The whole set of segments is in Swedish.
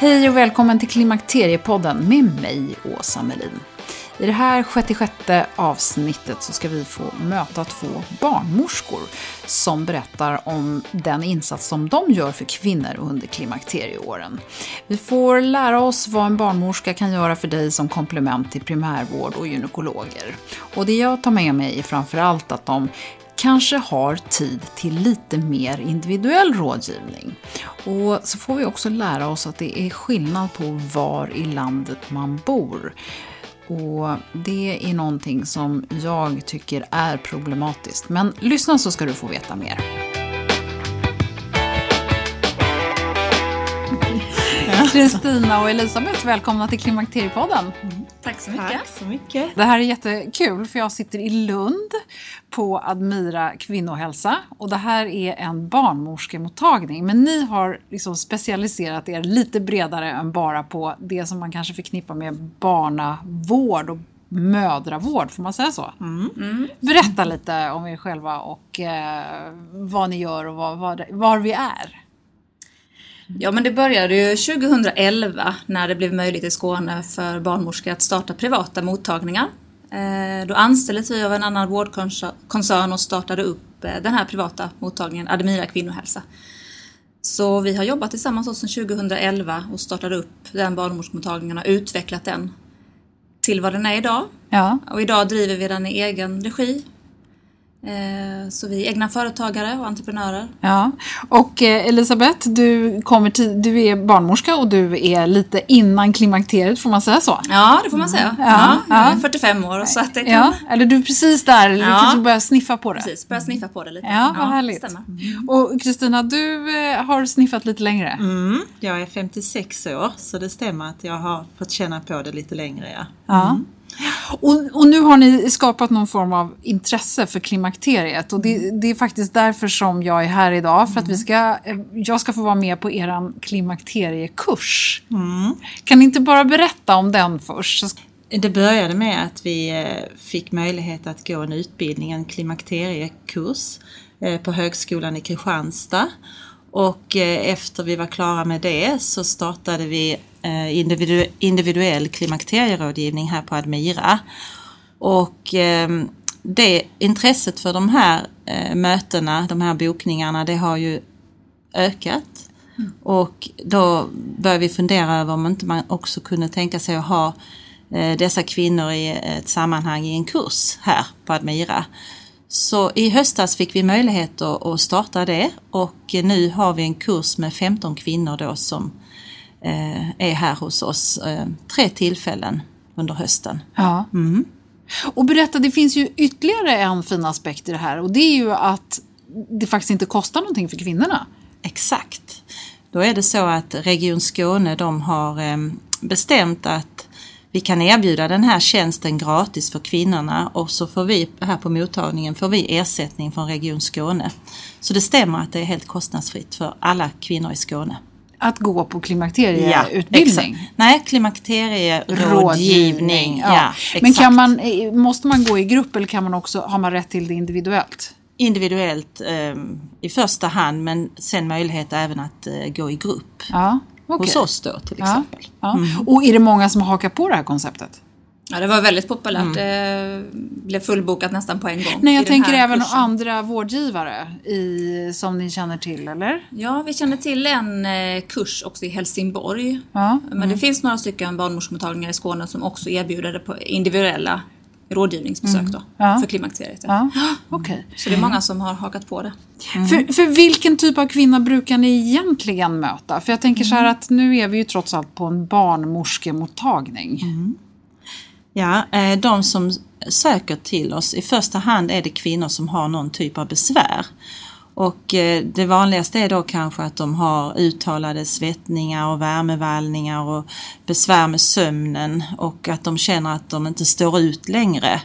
Hej och välkommen till Klimakteriepodden med mig, Åsa Melin. I det här 66 avsnittet så ska vi få möta två barnmorskor som berättar om den insats som de gör för kvinnor under klimakterieåren. Vi får lära oss vad en barnmorska kan göra för dig som komplement till primärvård och gynekologer. Och det jag tar med mig är framförallt att de kanske har tid till lite mer individuell rådgivning. Och så får vi också lära oss att det är skillnad på var i landet man bor. Och det är någonting som jag tycker är problematiskt. Men lyssna så ska du få veta mer. Kristina och Elisabeth, välkomna till Klimakteriepodden. Tack så mycket. Tack så mycket. Det här är jättekul för jag sitter i Lund på Admira kvinnohälsa och det här är en barnmorskemottagning. Men ni har liksom specialiserat er lite bredare än bara på det som man kanske förknippar med barnavård och mödravård, får man säga så? Mm. Berätta lite om er själva och eh, vad ni gör och var, var, var vi är. Ja men det började ju 2011 när det blev möjligt i Skåne för barnmorskor att starta privata mottagningar. Eh, Då anställdes vi av en annan vårdkoncern och startade upp eh, den här privata mottagningen Admira kvinnohälsa. Så vi har jobbat tillsammans sedan 2011 och startade upp den barnmorskemottagningen och utvecklat den till vad den är idag. Ja. Och idag driver vi den i egen regi. Eh, Så vi är egna företagare och entreprenörer. Ja, och eh, Elisabeth, du, kommer till, du är barnmorska och du är lite innan klimakteriet, får man säga så? Ja, det får man säga. Ja, Ja, jag är ja. 45 år så att det kan Ja, eller du är precis där, du Ja. kanske börjar sniffa på det. precis, börja sniffa på det lite. Ja, vad härligt. Stämmer. Och Kristina, du eh, har sniffat lite längre. Mm, jag är 56 år så det stämmer att jag har fått känna på det lite längre. Ja. Ja. Och, och nu har ni skapat någon form av intresse för klimakteriet och det, det är faktiskt därför som jag är här idag för att vi ska, eh, jag ska få vara med på er klimakteriekurs. Kan ni inte bara berätta om den först? Det började med att vi eh, fick möjlighet att gå en utbildning, en klimakteriekurs eh, på Högskolan i Kristianstad. Och eh, efter vi var klara med det så startade vi eh, individu- individuell klimakterierådgivning här på Admira. Och eh, det intresset för de här eh, mötena, de här bokningarna, det har ju ökat. Och då började vi fundera över om inte man också kunde tänka sig att ha dessa kvinnor i ett sammanhang i en kurs här på Admira. Så i höstas fick vi möjlighet att, starta det och nu har vi en kurs med 15 kvinnor då som eh, är här hos oss eh, tre tillfällen under hösten. Ja. Och berätta, det finns ju ytterligare en fin aspekt i det här och det är ju att det faktiskt inte kostar någonting för kvinnorna. Exakt. Då är det så att Region Skåne de har eh, bestämt att vi kan erbjuda den här tjänsten gratis för kvinnorna och så får vi här på mottagningen får vi ersättning från Region Skåne. Så det stämmer att det är helt kostnadsfritt för alla kvinnor i Skåne. Att gå på klimakterieutbildning. exakt. Nej, klimakterierådgivning. Ja. Ja, Men kan man, eh, måste man gå i grupp eller kan man också, har man rätt till det individuellt? Individuellt eh, i första hand men sen möjlighet även att eh, gå i grupp. Ja, okej. Hos oss då till exempel. ja. Och är det många som har hakat på det här konceptet? Ja, det var väldigt populärt. Det blev fullbokat nästan på en gång. Nej, jag tänker även kursen. andra vårdgivare i, som ni känner till, eller? Ja, vi känner till en eh, kurs också i Helsingborg. Ja. Men det finns några stycken barnmorskemottagningar i Skåne som också erbjuder det på individuella rådgivningsbesök då, Ja. för klimakteriet. Ja. Mm. Okej. Så det är många som har hakat på det. För, för vilken typ av kvinna brukar ni egentligen möta? För jag tänker så här att nu är vi ju trots allt på en barnmorskemottagning. Ja, eh, de som söker till oss, i första hand är det kvinnor som har någon typ av besvär. Och eh, det vanligaste är då kanske att de har uttalade svettningar och värmevallningar och besvär med sömnen och att de känner att de inte står ut längre.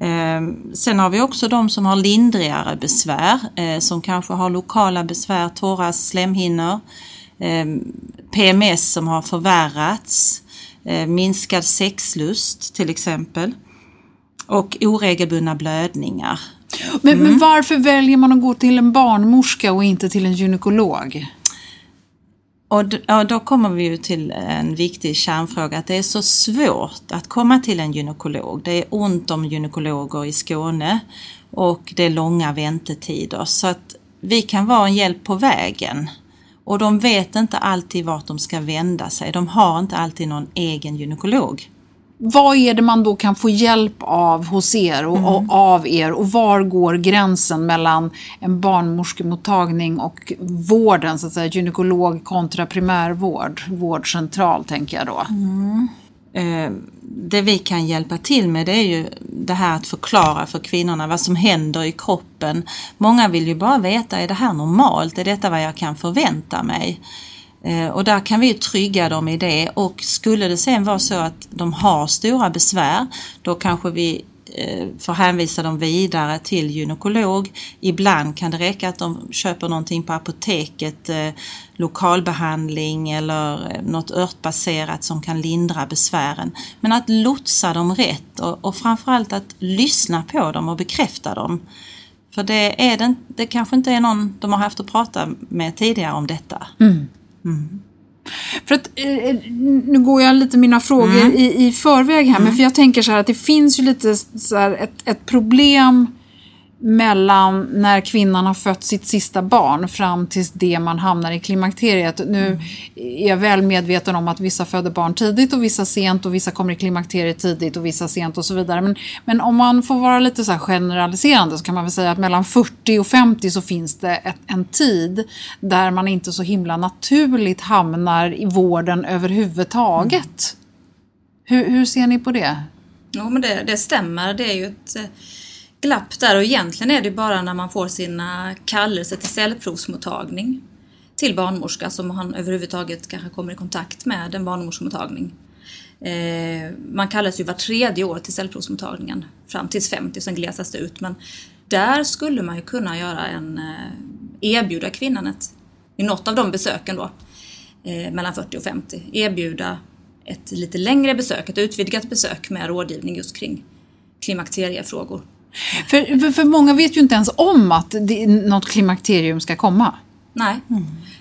Eh, Sen har vi också de som har lindrigare besvär, eh, som kanske har lokala besvär, torra slemhinnor, eh, PMS som har förvärrats, eh, minskad sexlust till exempel och oregelbundna blödningar. Men, men varför väljer man att gå till en barnmorska och inte till en gynekolog? Och ja, då kommer vi ju till en viktig kärnfråga att det är så svårt att komma till en gynekolog. Det är ont om gynekologer i Skåne och det är långa väntetider så att vi kan vara en hjälp på vägen. Och de vet inte alltid vart de ska vända sig. De har inte alltid någon egen gynekolog. Vad är det man då kan få hjälp av hos er och, och av er och var går gränsen mellan en barnmorskemottagning och vården, så att säga, gynekolog kontra primärvård, vårdcentral tänker jag då. Eh, det vi kan hjälpa till med det är ju det här att förklara för kvinnorna vad som händer i kroppen. Många vill ju bara veta, är det här normalt? Är detta vad jag kan förvänta mig? Eh, och där kan vi ju trygga dem i det och skulle det sen vara så att de har stora besvär då kanske vi eh, får hänvisa dem vidare till gynekolog. Ibland kan det räcka att de köper någonting på apoteket, eh, lokalbehandling eller något örtbaserat som kan lindra besvären. Men att lotsa dem rätt och, och framförallt att lyssna på dem och bekräfta dem. För det, är det, det kanske inte är någon de har haft att prata med tidigare om detta. Mm. För att, eh, nu går jag lite mina frågor i, i förväg här, men för jag tänker så här att det finns ju lite så ett, ett problem mellan när kvinnan har fött sitt sista barn fram tills det man hamnar i klimakteriet. Nu är jag väl medveten om att vissa föder barn tidigt och vissa sent och vissa kommer i klimakteriet tidigt och vissa sent och så vidare. Men, men om man får vara lite så här generaliserande så kan man väl säga att mellan 40 och 50 så finns det ett, en tid där man inte så himla naturligt hamnar i vården överhuvudtaget. Hur, hur ser ni på det? Jo, men det, det stämmer. Det är ju ett glapp där och egentligen är det bara när man får sina kallelser till cellprovsmottagning till barnmorska som man överhuvudtaget kanske kommer i kontakt med en barnmorskemottagning. Eh, man kallas ju var tredje år till cellprovsmottagningen fram tills 50, sen glesas det ut. Men där skulle man ju kunna göra en, eh, erbjuda kvinnan ett, i något av de besöken då, eh, mellan 40 och 50, erbjuda ett lite längre besök, ett utvidgat besök med rådgivning just kring klimakteriefrågor. För, för, för många vet ju inte ens om att det, något klimakterium ska komma. Nej,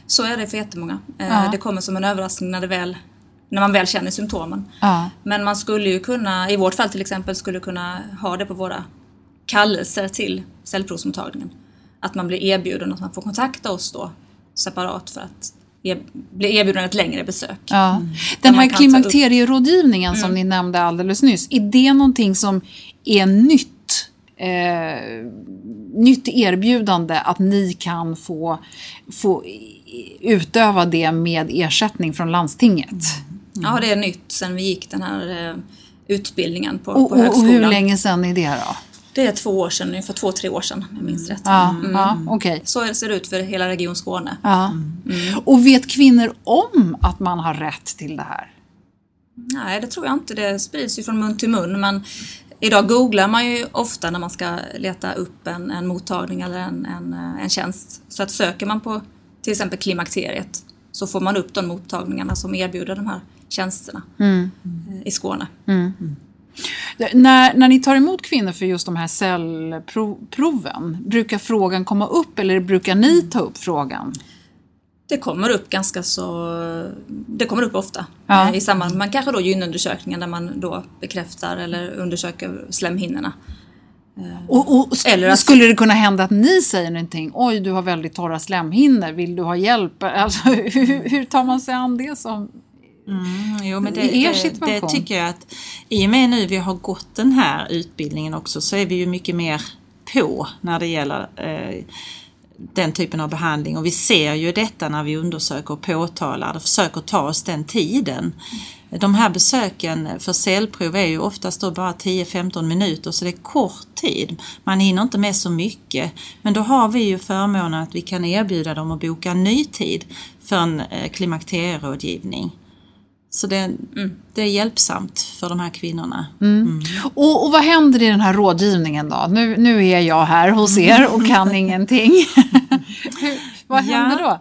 så är det för jättemånga. Eh, Ja. Det kommer som en överraskning när, det väl, när man väl känner symptomen. Ja. Men man skulle ju kunna, i vårt fall till exempel, skulle kunna ha det på våra kallelser till cellprovsmottagningen. Att man blir erbjuden att man får kontakta oss då separat för att er, bli erbjuden ett längre besök. Ja. Den Där här klimakterierådgivningen som ni nämnde alldeles nyss, är det någonting som är nytt? Eh, nytt erbjudande att ni kan få, få utöva det med ersättning från landstinget? Ja, det är nytt sen vi gick den här eh, utbildningen på, Och, på och, och högskolan. hur länge sedan är det då? Det är två år sedan, ungefär två, tre år sedan om jag minns rätt. Ja, Mm. ja okej. Så ser det ut för hela Region Skåne. Ja. Och vet kvinnor om att man har rätt till det här? Nej, det tror jag inte. Det sprids ju från mun till mun. Men idag googlar man ju ofta när man ska leta upp en, en mottagning eller en, en, eh, en tjänst. Så att söker man på till exempel klimakteriet så får man upp de mottagningarna som erbjuder de här tjänsterna eh, i Skåne. När, när ni tar emot kvinnor för just de här cellproven, brukar frågan komma upp eller brukar ni ta upp frågan? Det kommer upp ganska så... Det kommer upp ofta Ja. eh, i samband med kanske då gynundersökningen där man då bekräftar eller undersöker slemhinnorna. Och, och sk- Eller att- Skulle det kunna hända att ni säger någonting? Oj, du har väldigt torra slemhinnor, vill du ha hjälp? Alltså, hur, hur tar man sig an det som... Mm, jo, men det, I er det, det tycker jag att i och med nu vi har gått den här utbildningen också så är vi ju mycket mer på när det gäller eh, den typen av behandling och vi ser ju detta när vi undersöker och påtalar och försöker ta oss den tiden. De här besöken för cellprov är ju oftast då bara 10-15 minuter så det är kort tid. Man hinner inte med så mycket. Men då har vi ju förmånen att vi kan erbjuda dem att boka en ny tid för en eh, klimakterierådgivning. Så det, det är hjälpsamt för de här kvinnorna. Och, och vad händer i den här rådgivningen då? Nu, nu är jag här hos er och kan ingenting. Vad Ja. händer då?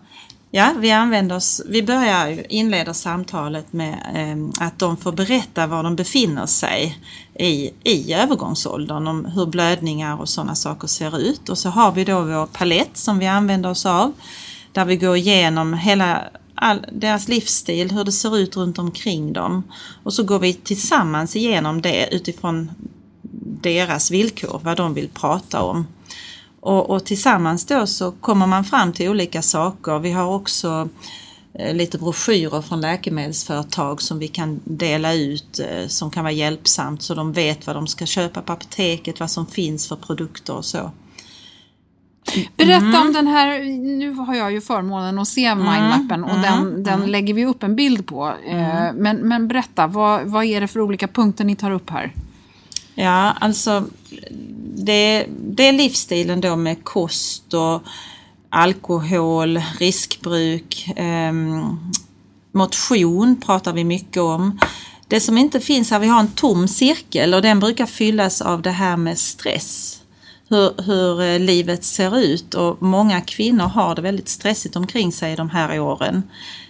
Ja, vi använder oss, vi börjar inleder samtalet med eh, att de får berätta var de befinner sig i, i övergångsåldern, om hur blödningar och sådana saker ser ut. Och så har vi då vår palett som vi använder oss av, där vi går igenom hela all, deras livsstil, hur det ser ut runt omkring dem. Och så går vi tillsammans igenom det utifrån deras villkor, vad de vill prata om. Och, och tillsammans då så kommer man fram till olika saker. Vi har också eh, lite broschyrer från läkemedelsföretag som vi kan dela ut eh, som kan vara hjälpsamt så de vet vad de ska köpa på apoteket, vad som finns för produkter och så. Berätta Mm. om den här, nu har jag ju förmånen att se mindmappen och den, Mm. den lägger vi upp en bild på. Eh, Men, men berätta, vad, vad är det för olika punkter ni tar upp här? Ja, alltså det, det är livsstilen då med kost och alkohol, riskbruk, ehm, motion pratar vi mycket om. Det som inte finns här, vi har en tom cirkel och den brukar fyllas av det här med stress. Hur, hur eh, livet ser ut och många kvinnor har det väldigt stressigt omkring sig de här åren.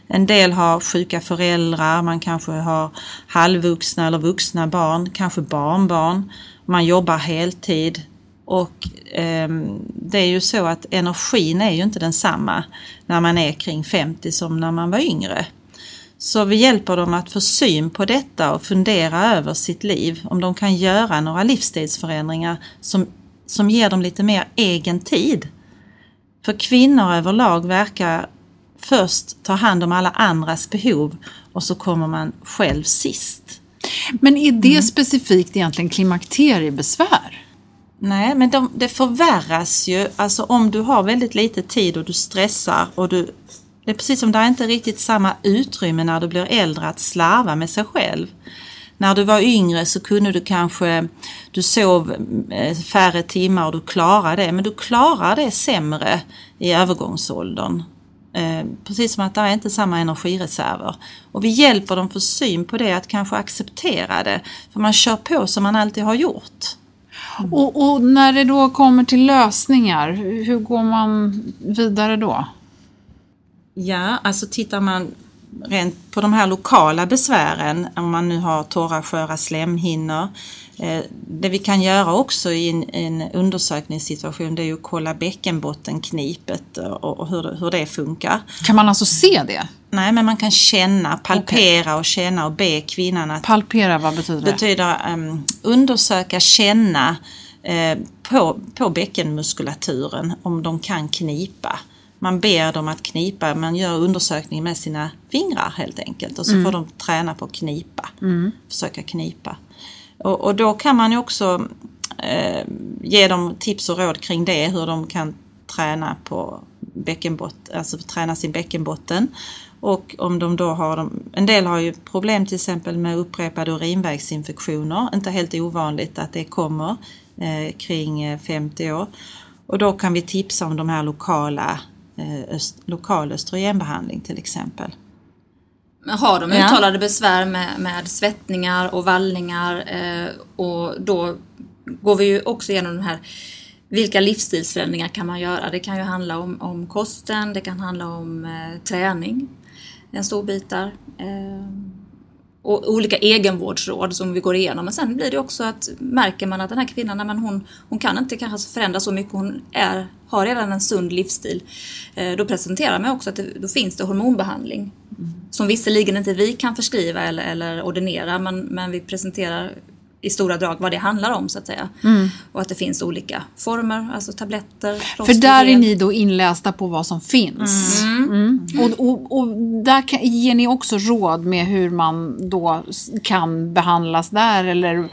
En del har sjuka föräldrar, man kanske har halvvuxna eller vuxna barn, kanske barnbarn. Man jobbar heltid och eh, det är ju så att energin är ju inte densamma när man är kring 50 som när man var yngre. Så vi hjälper dem att få syn på detta och fundera över sitt liv, om de kan göra några livsstilsförändringar som, som ger dem lite mer egen tid. För kvinnor överlag verkar först ta hand om alla andras behov och så kommer man själv sist. Men är det Mm. specifikt egentligen klimakteriebesvär? Nej, men de, det förvärras ju. Alltså om du har väldigt lite tid och du stressar och du... Det är precis som det är inte riktigt samma utrymme när du blir äldre att slarva med sig själv. När du var yngre så kunde du kanske, du sov eh, färre timmar och du klarade det, men du klarar det sämre i övergångsåldern. Eh, precis som att det är inte samma energireserver. Och vi hjälper dem få syn på det, att kanske acceptera det. För man kör på som man alltid har gjort. Och, och när det då kommer till lösningar, hur går man vidare då? Ja, alltså tittar man rent på de här lokala besvären, om man nu har torra sköra slemhinnor. Eh, det vi kan göra också i en, en undersökningssituation det är att kolla bäckenbottenknipet och, och hur, det- hur det funkar. Kan man alltså se det? Nej, men man kan känna, palpera och känna och be kvinnan att Palpera, vad betyder det? betyder um, undersöka, känna eh, på, på bäckenmuskulaturen om de kan knipa. Man ber dem att knipa, man gör undersökning med sina fingrar helt enkelt och så får de träna på att knipa, försöka knipa. Och, och då kan man ju också eh, ge dem tips och råd kring det, hur de kan träna på bäckenbott, alltså träna sin bäckenbotten. Och om de då har de, en del har ju problem till exempel med upprepade urinvägsinfektioner. Inte helt ovanligt att det kommer eh, kring 50 eh, år. Och då kan vi tipsa om de här lokala, öst, lokal östrogenbehandling till exempel. Har de uttalade ja. besvär med, med svettningar och vallningar eh, och då går vi ju också igenom den här vilka livsstilsförändringar kan man göra? Det kan ju handla om, om kosten, det kan handla om eh, träning, en stor bit där. Eh, och olika egenvårdsråd som vi går igenom. Men sen blir det också att märker man att den här kvinnan, men hon, hon kan inte kanske förändra så mycket, hon är, har redan en sund livsstil. Eh, då presenterar man också att det, då finns det hormonbehandling. Mm. Som visserligen inte vi kan förskriva eller, eller ordinera, men, men vi presenterar i stora drag vad det handlar om så att säga. Mm. Och att det finns olika former, alltså tabletter. För där är ni då inlästa på vad som finns. Mm. Mm. Och, och, och, där kan, ger ni också råd med hur man då kan behandlas där eller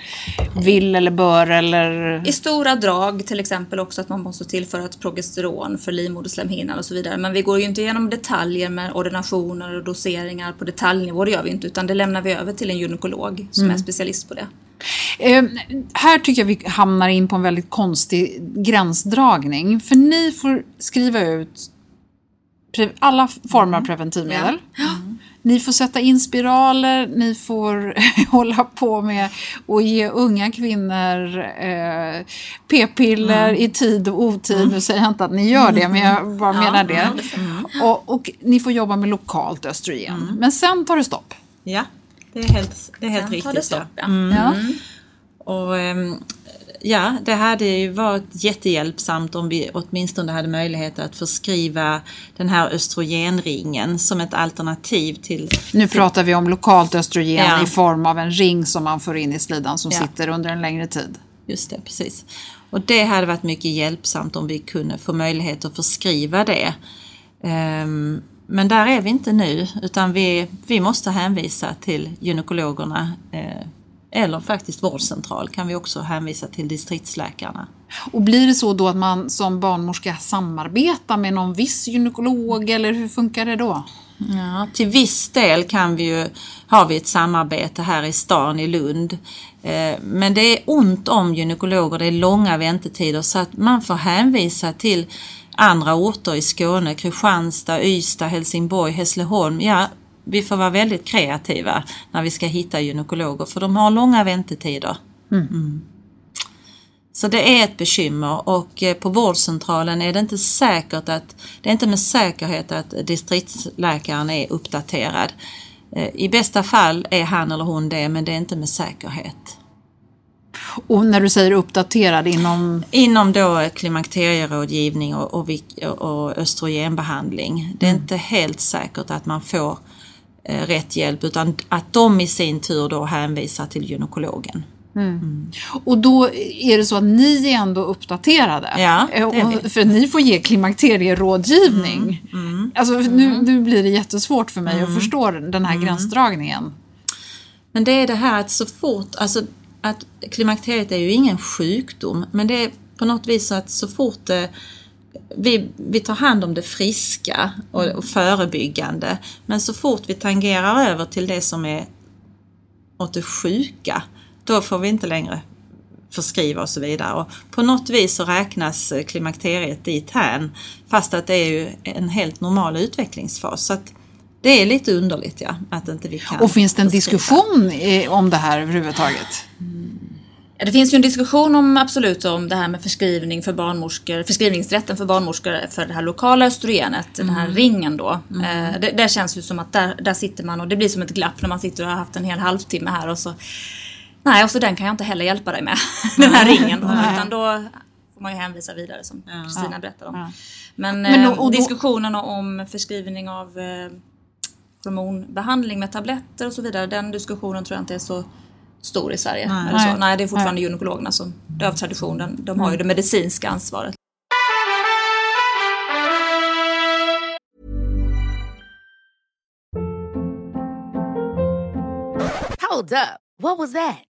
vill eller bör eller? I stora drag till exempel också att man måste tillföra ett progesteron för livmoderslemhinnan och så vidare. Men vi går ju inte igenom detaljer med ordinationer och doseringar på detaljnivå, det gör vi inte. Utan det lämnar vi över till en gynekolog som mm. är specialist på det. Eh, här tycker jag vi hamnar in på en väldigt konstig gränsdragning. För ni får skriva ut alla former av mm. preventivmedel. Mm. Ni får sätta in spiraler, ni får hålla på med att ge unga kvinnor eh, p-piller mm. i tid och otid. Mm. Nu säger jag inte att ni gör det, men jag bara menar det. Och, och, ni får jobba med lokalt östrogen. Mm. Men sen tar det stopp. Ja. Det är helt, det är helt riktigt. Det stopp, ja. Mm. ja. Och, ehm, ja, det hade ju varit jättehjälpsamt om vi åtminstone hade möjlighet att förskriva den här östrogenringen som ett alternativ till... Nu pratar vi om lokalt östrogen ja. i form av en ring som man får in i slidan som ja. sitter under en längre tid. Just det, precis. Och det hade varit mycket hjälpsamt om vi kunde få möjlighet att förskriva det. Um, men där är vi inte nu utan vi, vi måste hänvisa till gynekologerna eh, eller faktiskt vårdcentral kan vi också hänvisa till distriktsläkarna. Och blir det så då att man som barnmorska samarbetar med någon viss gynekolog eller hur funkar det då? Ja, till viss del kan vi ju, har vi ett samarbete här i stan i Lund. Eh, men det är ont om gynekologer, det är långa väntetider så att man får hänvisa till andra orter i Skåne, Kristianstad, Ystad, Helsingborg, Hässleholm. Ja, vi får vara väldigt kreativa när vi ska hitta gynekologer för de har långa väntetider. Mm. Mm. Så det är ett bekymmer och eh, på vårdcentralen är det inte säkert att, det är inte med säkerhet att distriktsläkaren är uppdaterad. Eh, I bästa fall är han eller hon det men det är inte med säkerhet. Och när du säger uppdaterad inom? Inom då klimakterierådgivning och, och, och östrogenbehandling. Det är mm. inte helt säkert att man får eh, rätt hjälp utan att de i sin tur då hänvisar till gynekologen. Mm. Mm. Och då är det så att ni är ändå uppdaterade? Ja, vi. För ni får ge klimakterierådgivning. Mm. Mm. Alltså, nu, mm. nu blir det jättesvårt för mig att mm. förstå den här gränsdragningen. Men det är det här att så fort, alltså att klimakteriet är ju ingen sjukdom men det är på något vis så att så fort det, vi, vi tar hand om det friska och, och förebyggande men så fort vi tangerar över till det som är åt det sjuka då får vi inte längre förskriva och så vidare. Och på något vis så räknas eh, klimakteriet dit här fast att det är ju en helt normal utvecklingsfas. Så att det är lite underligt ja, att inte vi kan. Och finns det en diskussion om det här överhuvudtaget? Mm. Ja, det finns ju en diskussion om absolut om det här med förskrivning för barnmorskor, förskrivningsrätten för barnmorskor för det här lokala östrogenet, mm. den här mm. ringen då. Mm. Eh, det, det, känns ju som att där, där sitter man och det blir som ett glapp när man sitter och har haft en hel halvtimme här och så Nej, och så den kan jag inte heller hjälpa dig med, den här ringen. Då, utan då får man ju hänvisa vidare som Kristina ja. berättade om. Ja. Men, Men då, eh, diskussionen om förskrivning av eh, hormonbehandling med tabletter och så vidare, den diskussionen tror jag inte är så stor i Sverige. Nej, eller så. Nej det är fortfarande Nej. gynekologerna som, det är av tradition, de, de har ju mm. det medicinska ansvaret. Hold up. What was that?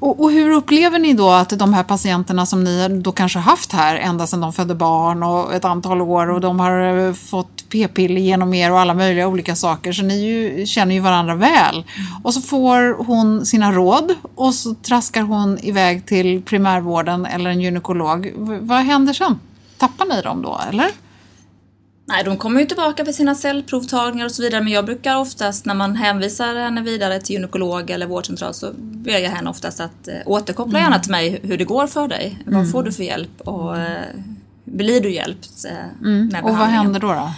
Och, och, hur upplever ni då att de här patienterna som ni då kanske haft här ända sedan de födde barn och ett antal år och de har eh, fått p-piller genom er och alla möjliga olika saker så ni ju, känner ju varandra väl. Och så får hon sina råd och så traskar hon iväg till primärvården eller en gynekolog. V vad händer sen? Tappar ni dem då eller? Nej, de kommer ju tillbaka för sina cellprovtagningar och så vidare men jag brukar oftast när man hänvisar henne vidare till gynekolog eller vårdcentral så ber jag henne oftast att eh, återkoppla mm. gärna till mig hur det går för dig. Mm. Vad får du för hjälp och eh, blir du hjälpt eh, mm. med Och vad händer då? då?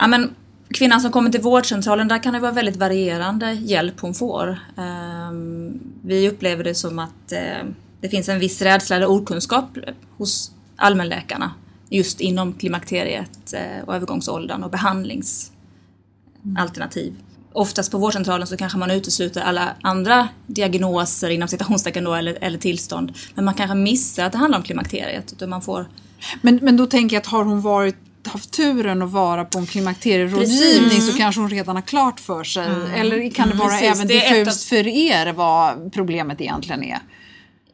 Ja, men, kvinnan som kommer till vårdcentralen, där kan det vara väldigt varierande hjälp hon får. Um, vi upplever det som att uh, det finns en viss rädsla eller okunskap hos allmänläkarna just inom klimakteriet eh, och övergångsåldern och behandlingsalternativ. Oftast på vårdcentralen så kanske man utesluter alla andra diagnoser inom citationstecken då eller, eller tillstånd. Men man kanske missar att det handlar om klimakteriet. Utan man får... men, men då tänker jag att har hon varit haft turen att vara på en klimakterierådgivning så kanske hon redan har klart för sig. Mm. Eller kan det vara Precis, även det diffust av... för er vad problemet egentligen är?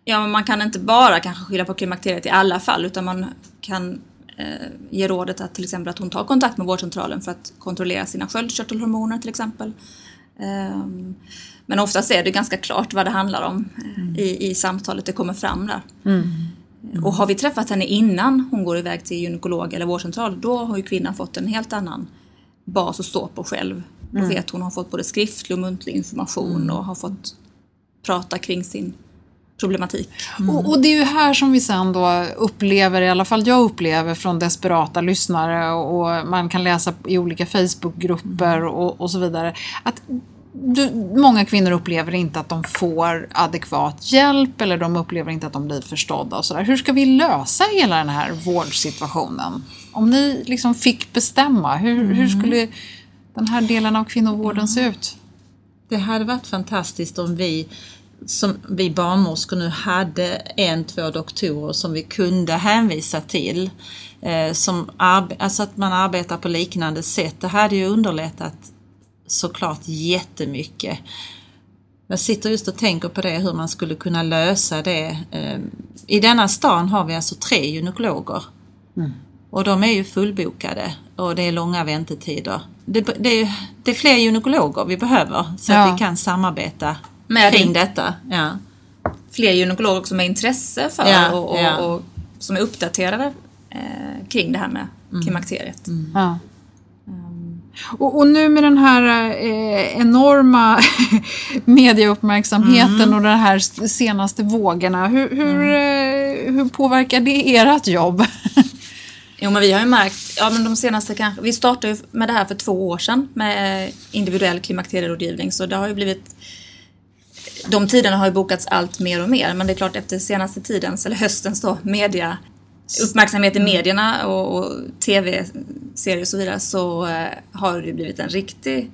Ja, man kan inte bara kanske skylla på klimakteriet i alla fall utan man kan eh, ge rådet att till exempel att hon tar kontakt med vårdcentralen för att kontrollera sina sköldkörtelhormoner till exempel. Eh, men oftast är det ganska klart vad det handlar om mm. i, i samtalet, det kommer fram där. Mm. Mm. Och har vi träffat henne innan hon går iväg till gynekolog eller vårdcentral, då har ju kvinnan fått en helt annan bas att stå på själv. Då mm. vet hon har fått både skriftlig och muntlig information mm. och har fått prata kring sin problematik. Mm. Och, och, det är ju här som vi sen då upplever, i alla fall jag upplever från desperata lyssnare och man kan läsa i olika Facebookgrupper och, och så vidare, att du, många kvinnor upplever inte att de får adekvat hjälp eller de upplever inte att de blir förstådda och sådär. Hur ska vi lösa hela den här vårdsituationen? Om ni liksom fick bestämma, hur, mm. hur skulle den här delen av kvinnovården se ut? Det hade varit fantastiskt om vi som vi barnmorskor nu hade en, två doktorer som vi kunde hänvisa till. Eh, som alltså att man arbetar på liknande sätt. Det hade ju underlättat såklart jättemycket. jag sitter just och tänker på det, hur man skulle kunna lösa det. Eh, I denna stan har vi alltså tre gynekologer. Mm. Och de är ju fullbokade och det är långa väntetider. Det, det, det är fler gynekologer vi behöver så ja. att vi kan samarbeta Med kring detta. Ja. Fler gynekologer som har intresse för ja, och, och, ja. och, som är uppdaterade eh, kring det här med mm. klimakteriet. Mm. Ja. Och, och, nu med den här eh, enorma medieuppmärksamheten mm. och de här senaste vågorna, hur, hur, mm. eh, hur påverkar det ert jobb? Jo men vi har ju märkt, ja men de senaste kanske, vi startade med det här för två år sedan med individuell klimakterierådgivning så det har ju blivit de tiderna har ju bokats allt mer och mer men det är klart efter senaste tidens, eller höstens då, media uppmärksamhet i mm. medierna och, och tv-serier och så vidare så eh, har det blivit en riktig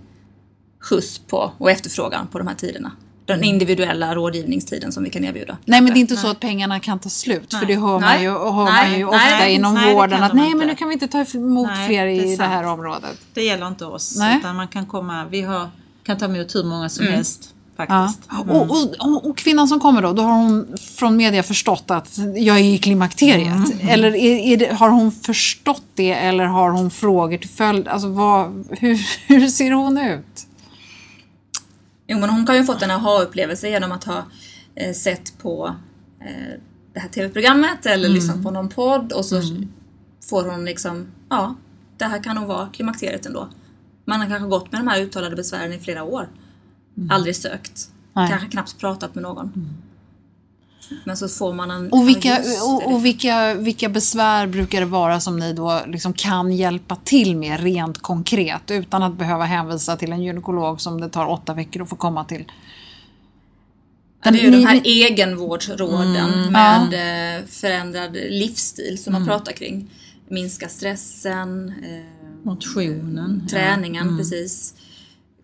skjuts på och efterfrågan på de här tiderna. Den mm. individuella rådgivningstiden som vi kan erbjuda. Nej men det är inte nej. så att pengarna kan ta slut nej. för det hör man ju, hör nej. man ju ofta nej. inom nej, vården att nej men nu kan vi inte ta emot fler i det, det här området. Det gäller inte oss utan man kan komma, vi har, kan ta emot hur många som mm. helst Faktiskt. Ja. Mm. Och, och, och, kvinnan som kommer då, då har hon från media förstått att jag är i klimakteriet. Mm. Eller är, är det, har hon förstått det eller har hon frågor till följd? Alltså vad, hur, hur ser hon ut? Jo men hon kan ju fått en aha-upplevelse genom att ha eh, sett på eh, det här tv-programmet eller mm. lyssnat på någon podd och så mm. får hon liksom, ja, det här kan nog vara klimakteriet ändå. Man har kanske gått med de här uttalade besvären i flera år. Mm. Aldrig sökt. Nej. Kanske knappt pratat med någon. Mm. Men så får man en... Och, vilka, och, och, vilka, vilka besvär brukar det vara som ni då liksom kan hjälpa till med rent konkret utan att behöva hänvisa till en gynekolog som det tar åtta veckor att få komma till? Den, det är ju ni, de här egenvårdsråden mm, med ja. Förändrad livsstil som mm. man pratar kring. Minska stressen, eh, motionen, träningen, ja. precis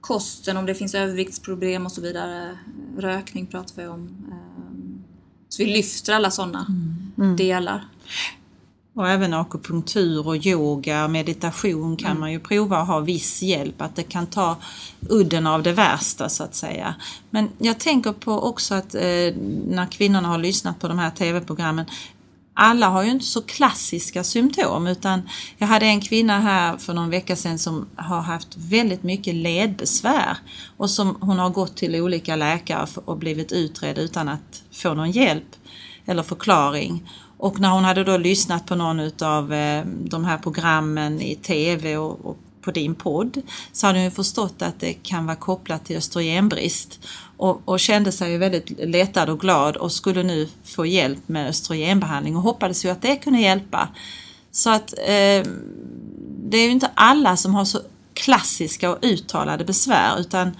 kosten, om det finns överviktsproblem och så vidare. Rökning pratar vi om. Ehm, så vi lyfter alla sådana mm. mm. delar. Och även akupunktur och yoga och meditation kan mm. man ju prova att ha viss hjälp, att det kan ta udden av det värsta så att säga. Men jag tänker på också att eh, när kvinnorna har lyssnat på de här tv-programmen, alla har ju inte så klassiska symptom utan jag hade en kvinna här för någon vecka sedan som har haft väldigt mycket ledbesvär och som hon har gått till olika läkare och blivit utredd utan att få någon hjälp eller förklaring. Och när hon hade då lyssnat på någon utav eh, de här programmen i TV och på din podd så hade hon förstått att det kan vara kopplat till östrogenbrist och, och kände sig väldigt lättad och glad och skulle nu få hjälp med östrogenbehandling och hoppades ju att det kunde hjälpa. Så att eh, det är ju inte alla som har så klassiska och uttalade besvär utan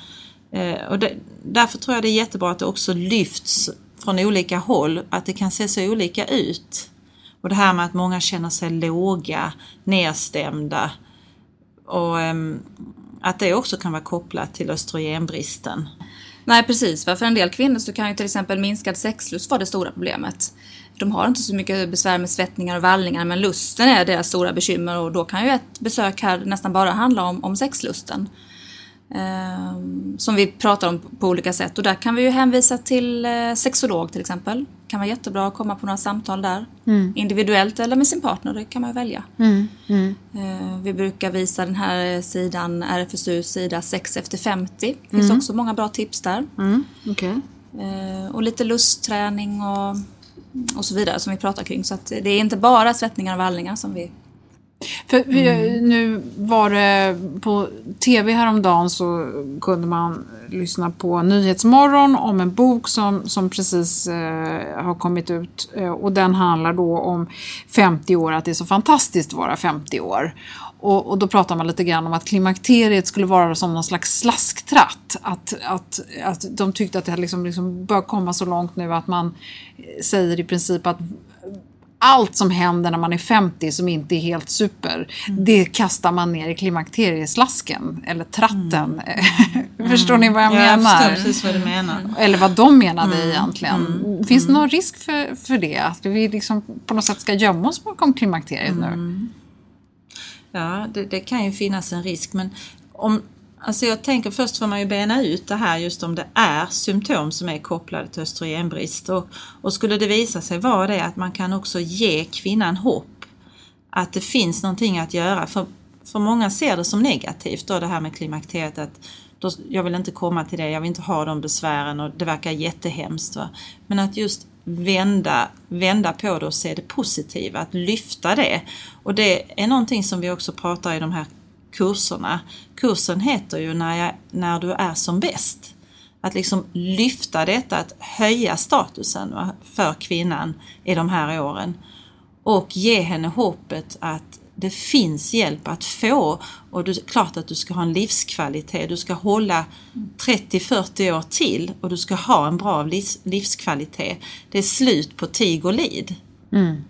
eh, och det, därför tror jag det är jättebra att det också lyfts från olika håll, att det kan se så olika ut. Och det här med att många känner sig låga, nedstämda och eh, att det också kan vara kopplat till östrogenbristen. Nej precis, för en del kvinnor så kan ju till exempel minskad sexlust vara det stora problemet. De har inte så mycket besvär med svettningar och vallningar men lusten är deras stora bekymmer och då kan ju ett besök här nästan bara handla om, om sexlusten. Eh, som vi pratar om på olika sätt och där kan vi ju hänvisa till eh, sexolog till exempel. Det kan vara jättebra att komma på några samtal där. Mm. Individuellt eller med sin partner, det kan man välja. Mm. Mm. Eh, vi brukar visa den här sidan, RFSU sida 6 efter 50. Det finns mm. också många bra tips där. Mm. Okay. Eh, och lite lustträning och, och så vidare som vi pratar kring. Så det är inte bara svettningar och vallningar som vi för vi, mm. nu var det på tv häromdagen så kunde man lyssna på Nyhetsmorgon om en bok som, som precis eh, har kommit ut eh, och den handlar då om 50 år, att det är så fantastiskt att vara 50 år. Och, och, då pratar man lite grann om att klimakteriet skulle vara som någon slags slasktratt. Att, att, att de tyckte att det liksom, liksom bör komma så långt nu att man säger i princip att allt som händer när man är 50 som inte är helt super, mm. det kastar man ner i klimakterieslasken eller tratten. Mm. förstår ni vad jag, jag menar? Jag förstår precis vad du menar. Eller vad de menade mm. egentligen. Mm. Finns det mm. någon risk för, för det? Att vi liksom på något sätt ska gömma oss bakom klimakteriet nu? Mm. Ja, det, det, kan ju finnas en risk men om Alltså jag tänker först får man ju bena ut det här just om det är symptom som är kopplade till östrogenbrist. Och, och skulle det visa sig vara det att man kan också ge kvinnan hopp. Att det finns någonting att göra. För, för många ser det som negativt då det här med klimakteriet. Att då, jag vill inte komma till det, jag vill inte ha de besvären och det verkar jättehemskt. Va? Men att just vända, vända på det och se det positiva, att lyfta det. Och det är någonting som vi också pratar i de här kurserna. Kursen heter ju när, jag, när du är som bäst. Att liksom lyfta detta, att höja statusen för kvinnan i de här åren. Och ge henne hoppet att det finns hjälp att få och det är klart att du ska ha en livskvalitet. Du ska hålla 30-40 år till och du ska ha en bra livskvalitet. Det är slut på tig och lid. Mm.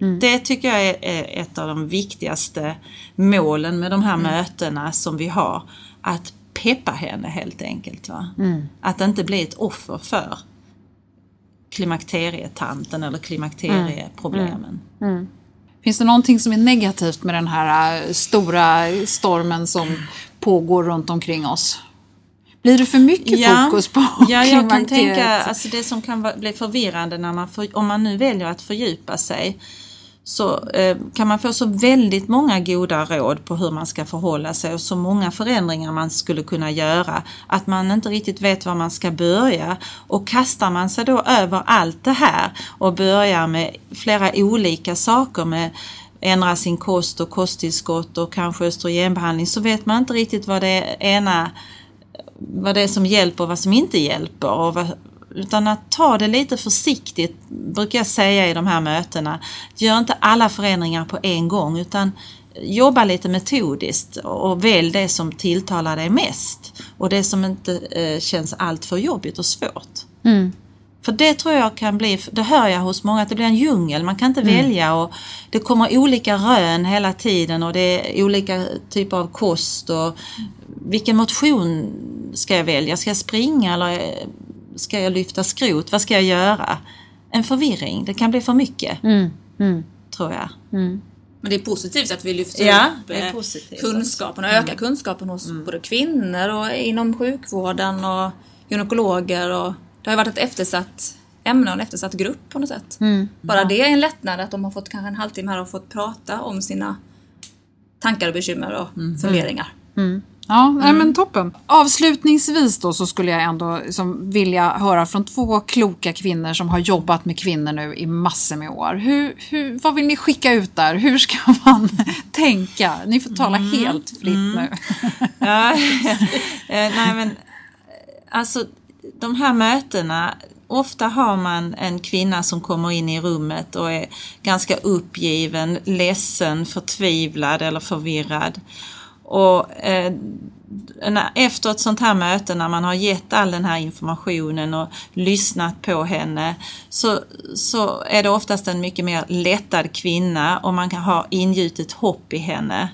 Mm. Det tycker jag är ett av de viktigaste målen med de här mm. mötena som vi har. Att peppa henne helt enkelt. Va? Mm. Att inte bli ett offer för klimakterietanten eller klimakterieproblemen. Mm. Mm. Finns det någonting som är negativt med den här äh, stora stormen som pågår runt omkring oss? Blir det för mycket ja, fokus på Ja, jag kan tänka, alltså det som kan bli förvirrande när man, för, om man nu väljer att fördjupa sig så eh, kan man få så väldigt många goda råd på hur man ska förhålla sig och så många förändringar man skulle kunna göra att man inte riktigt vet var man ska börja. Och kastar man sig då över allt det här och börjar med flera olika saker med ändra sin kost och kosttillskott och kanske östrogenbehandling så vet man inte riktigt vad det ena vad det är som hjälper och vad som inte hjälper. Och vad, utan att ta det lite försiktigt, brukar jag säga i de här mötena. Gör inte alla förändringar på en gång utan jobba lite metodiskt och välj det som tilltalar dig mest och det som inte eh, känns alltför jobbigt och svårt. Mm. För det tror jag kan bli, det hör jag hos många, att det blir en djungel. Man kan inte mm. välja och det kommer olika rön hela tiden och det är olika typer av kost och vilken motion ska jag välja? Ska jag springa eller ska jag lyfta skrot? Vad ska jag göra? En förvirring, det kan bli för mycket. Mm. Mm. Tror jag. Mm. Men det är positivt att vi lyfter ja, upp eh, kunskapen och ökar mm. kunskapen hos mm. både kvinnor och inom sjukvården och gynekologer. Och det har varit ett eftersatt ämne och en eftersatt grupp på något sätt. Mm. Bara ja. det är en lättnad att de har fått kanske en halvtimme här och fått prata om sina tankar och bekymmer och mm. funderingar. Mm. Ja, mm. nej, men toppen. Avslutningsvis då så skulle jag ändå liksom vilja höra från två kloka kvinnor som har jobbat med kvinnor nu i massor med år. Hur, hur, vad vill ni skicka ut där? Hur ska man tänka? Ni får tala mm. helt fritt mm. nu. ja, eh, nej men alltså de här mötena Ofta har man en kvinna som kommer in i rummet och är ganska uppgiven, ledsen, förtvivlad eller förvirrad. Och eh, efter ett sånt här möte när man har gett all den här informationen och lyssnat på henne så, så är det oftast en mycket mer lättad kvinna och man kan ha ingjutit hopp i henne.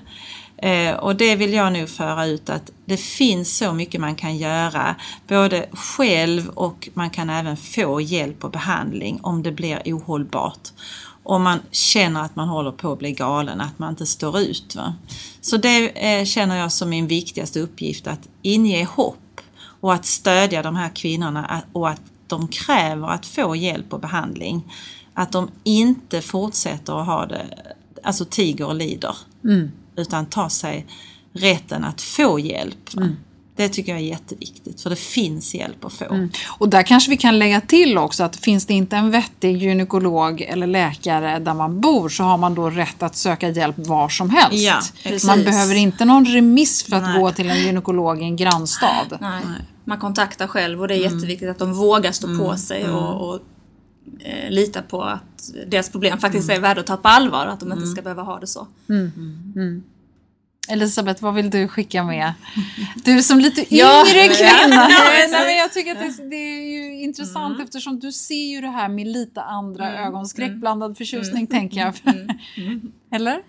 Eh, och det vill jag nu föra ut att det finns så mycket man kan göra, både själv och man kan även få hjälp och behandling om det blir ohållbart om man känner att man håller på att bli galen, att man inte står ut. Va? Så det eh, känner jag som min viktigaste uppgift, att inge hopp och att stödja de här kvinnorna och att de kräver att få hjälp och behandling. Att de inte fortsätter att ha det, alltså tiger och lider, mm utan tar sig rätten att få hjälp. Mm. Det tycker jag är jätteviktigt för det finns hjälp att få. Mm. Och där kanske vi kan lägga till också att finns det inte en vettig gynekolog eller läkare där man bor så har man då rätt att söka hjälp var som helst. Ja, man behöver inte någon remiss för att Nej. gå till en gynekolog i en grannstad. Nej. Man kontaktar själv och det är mm. jätteviktigt att de vågar stå mm. på sig mm. och, och eh, lita på att deras problem faktiskt mm. är värda att ta på allvar och att de inte mm. ska behöva ha det så. Elisabeth, vad vill du skicka med? Du som lite yngre kvinna. nej, men jag tycker att det, det är ju intressant mm. eftersom du ser ju det här med lite andra mm. ögon. Skräckblandad mm. förtjusning mm. tänker jag. Mm. Mm. Eller?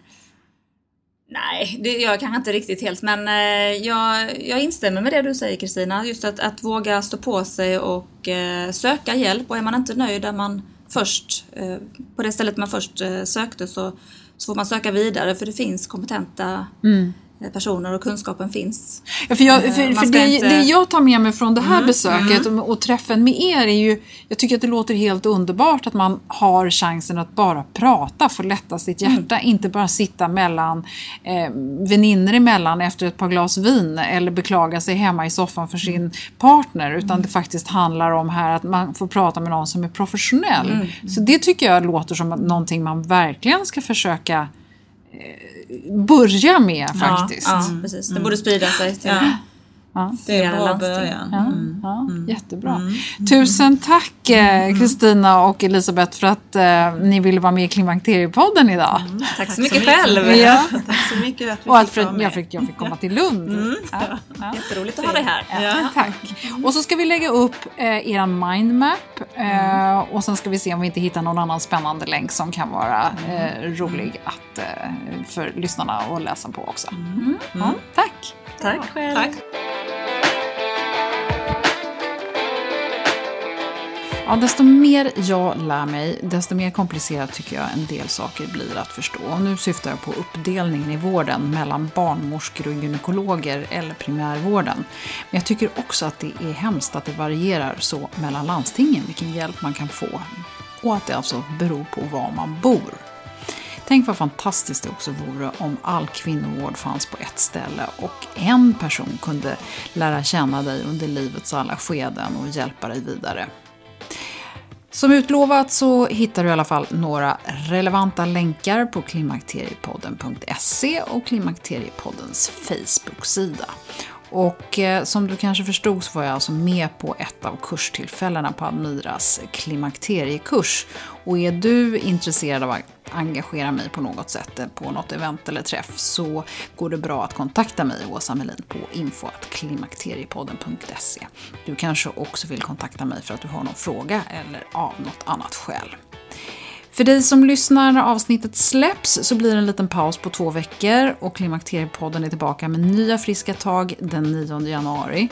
Nej, det gör jag kanske inte riktigt helt men eh, jag, jag instämmer med det du säger Kristina. Just att, att våga stå på sig och eh, söka hjälp och är man inte nöjd där man först, eh, på det stället man först eh, sökte så så får man söka vidare för det finns kompetenta mm personer och kunskapen finns. Ja, för jag, för, Man för ska det, inte- det jag tar med mig från det här besöket och, och träffen med er är ju, jag tycker att det låter helt underbart att man har chansen att bara prata, få lätta sitt hjärta, inte bara sitta mellan eh, väninnor emellan efter ett par glas vin eller beklaga sig hemma i soffan för sin partner, utan det faktiskt handlar om här att man får prata med någon som är professionell. Så det tycker jag låter som någonting man verkligen ska försöka eh, börja med faktiskt. Ja, ja, precis. Det borde sprida sig till Ja. Det är en bra landsting. början. Ja, Mm. ja, Jättebra. Tusen tack eh, Kristina och Elisabeth för att eh, ni ville vara med i Klimakteriepodden idag. Tack så mycket själv. Ja. Tack så mycket att vi Och att fick jag, fick, jag fick komma till Lund. Ja, ja. Jätteroligt att ha dig här. Ja, tack. Och så ska vi lägga upp eh, er mindmap eh, och sen ska vi se om vi inte hittar någon annan spännande länk som kan vara eh, rolig att, eh, för lyssnarna att läsa på också. Ja, tack! Själv. Tack. Ja, desto mer jag lär mig, desto mer komplicerat tycker jag en del saker blir att förstå. Och nu syftar jag på uppdelningen i vården mellan barnmorskor och gynekologer eller primärvården. Men jag tycker också att det är hemskt att det varierar så mellan landstingen vilken hjälp man kan få. Och att det alltså beror på var man bor. Tänk vad fantastiskt det också vore om all kvinnovård fanns på ett ställe och en person kunde lära känna dig under livets alla skeden och hjälpa dig vidare. Som utlovat så hittar du i alla fall några relevanta länkar på klimakteriepodden.se och Klimakteriepoddens Facebook-sida. Och eh, som du kanske förstod så var jag alltså med på ett av kurstillfällena på Admiras klimakteriekurs. Och är du intresserad av att engagera mig på något sätt eh, på något event eller träff så går det bra att kontakta mig, Åsa Melin, på info.klimakteriepodden.se. Du kanske också vill kontakta mig för att du har någon fråga eller av något annat skäl. För dig som lyssnar när avsnittet släpps så blir det en liten paus på två veckor och Klimakteriepodden är tillbaka med nya friska tag den 9 januari.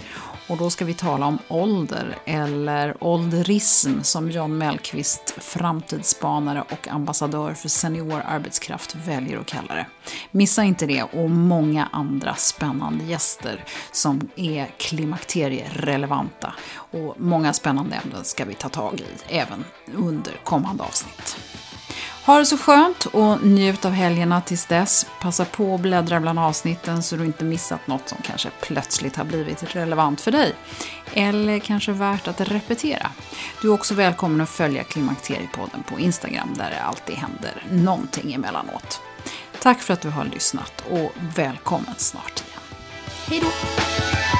Och då ska vi tala om ålder, eller ålderism som John Mellqvist, framtidsspanare och ambassadör för senior arbetskraft, väljer att kalla det. Missa inte det och många andra spännande gäster som är klimakterierelevanta. Och många spännande ämnen ska vi ta tag i även under kommande avsnitt. Ha det så skönt och njut av helgerna tills dess. Passa på att bläddra bland avsnitten så du inte missat något som kanske plötsligt har blivit relevant för dig. Eller kanske värt att repetera. Du är också välkommen att följa Klimakteriepodden på Instagram där det alltid händer någonting emellanåt. Tack för att du har lyssnat och välkommen snart igen. Hej då!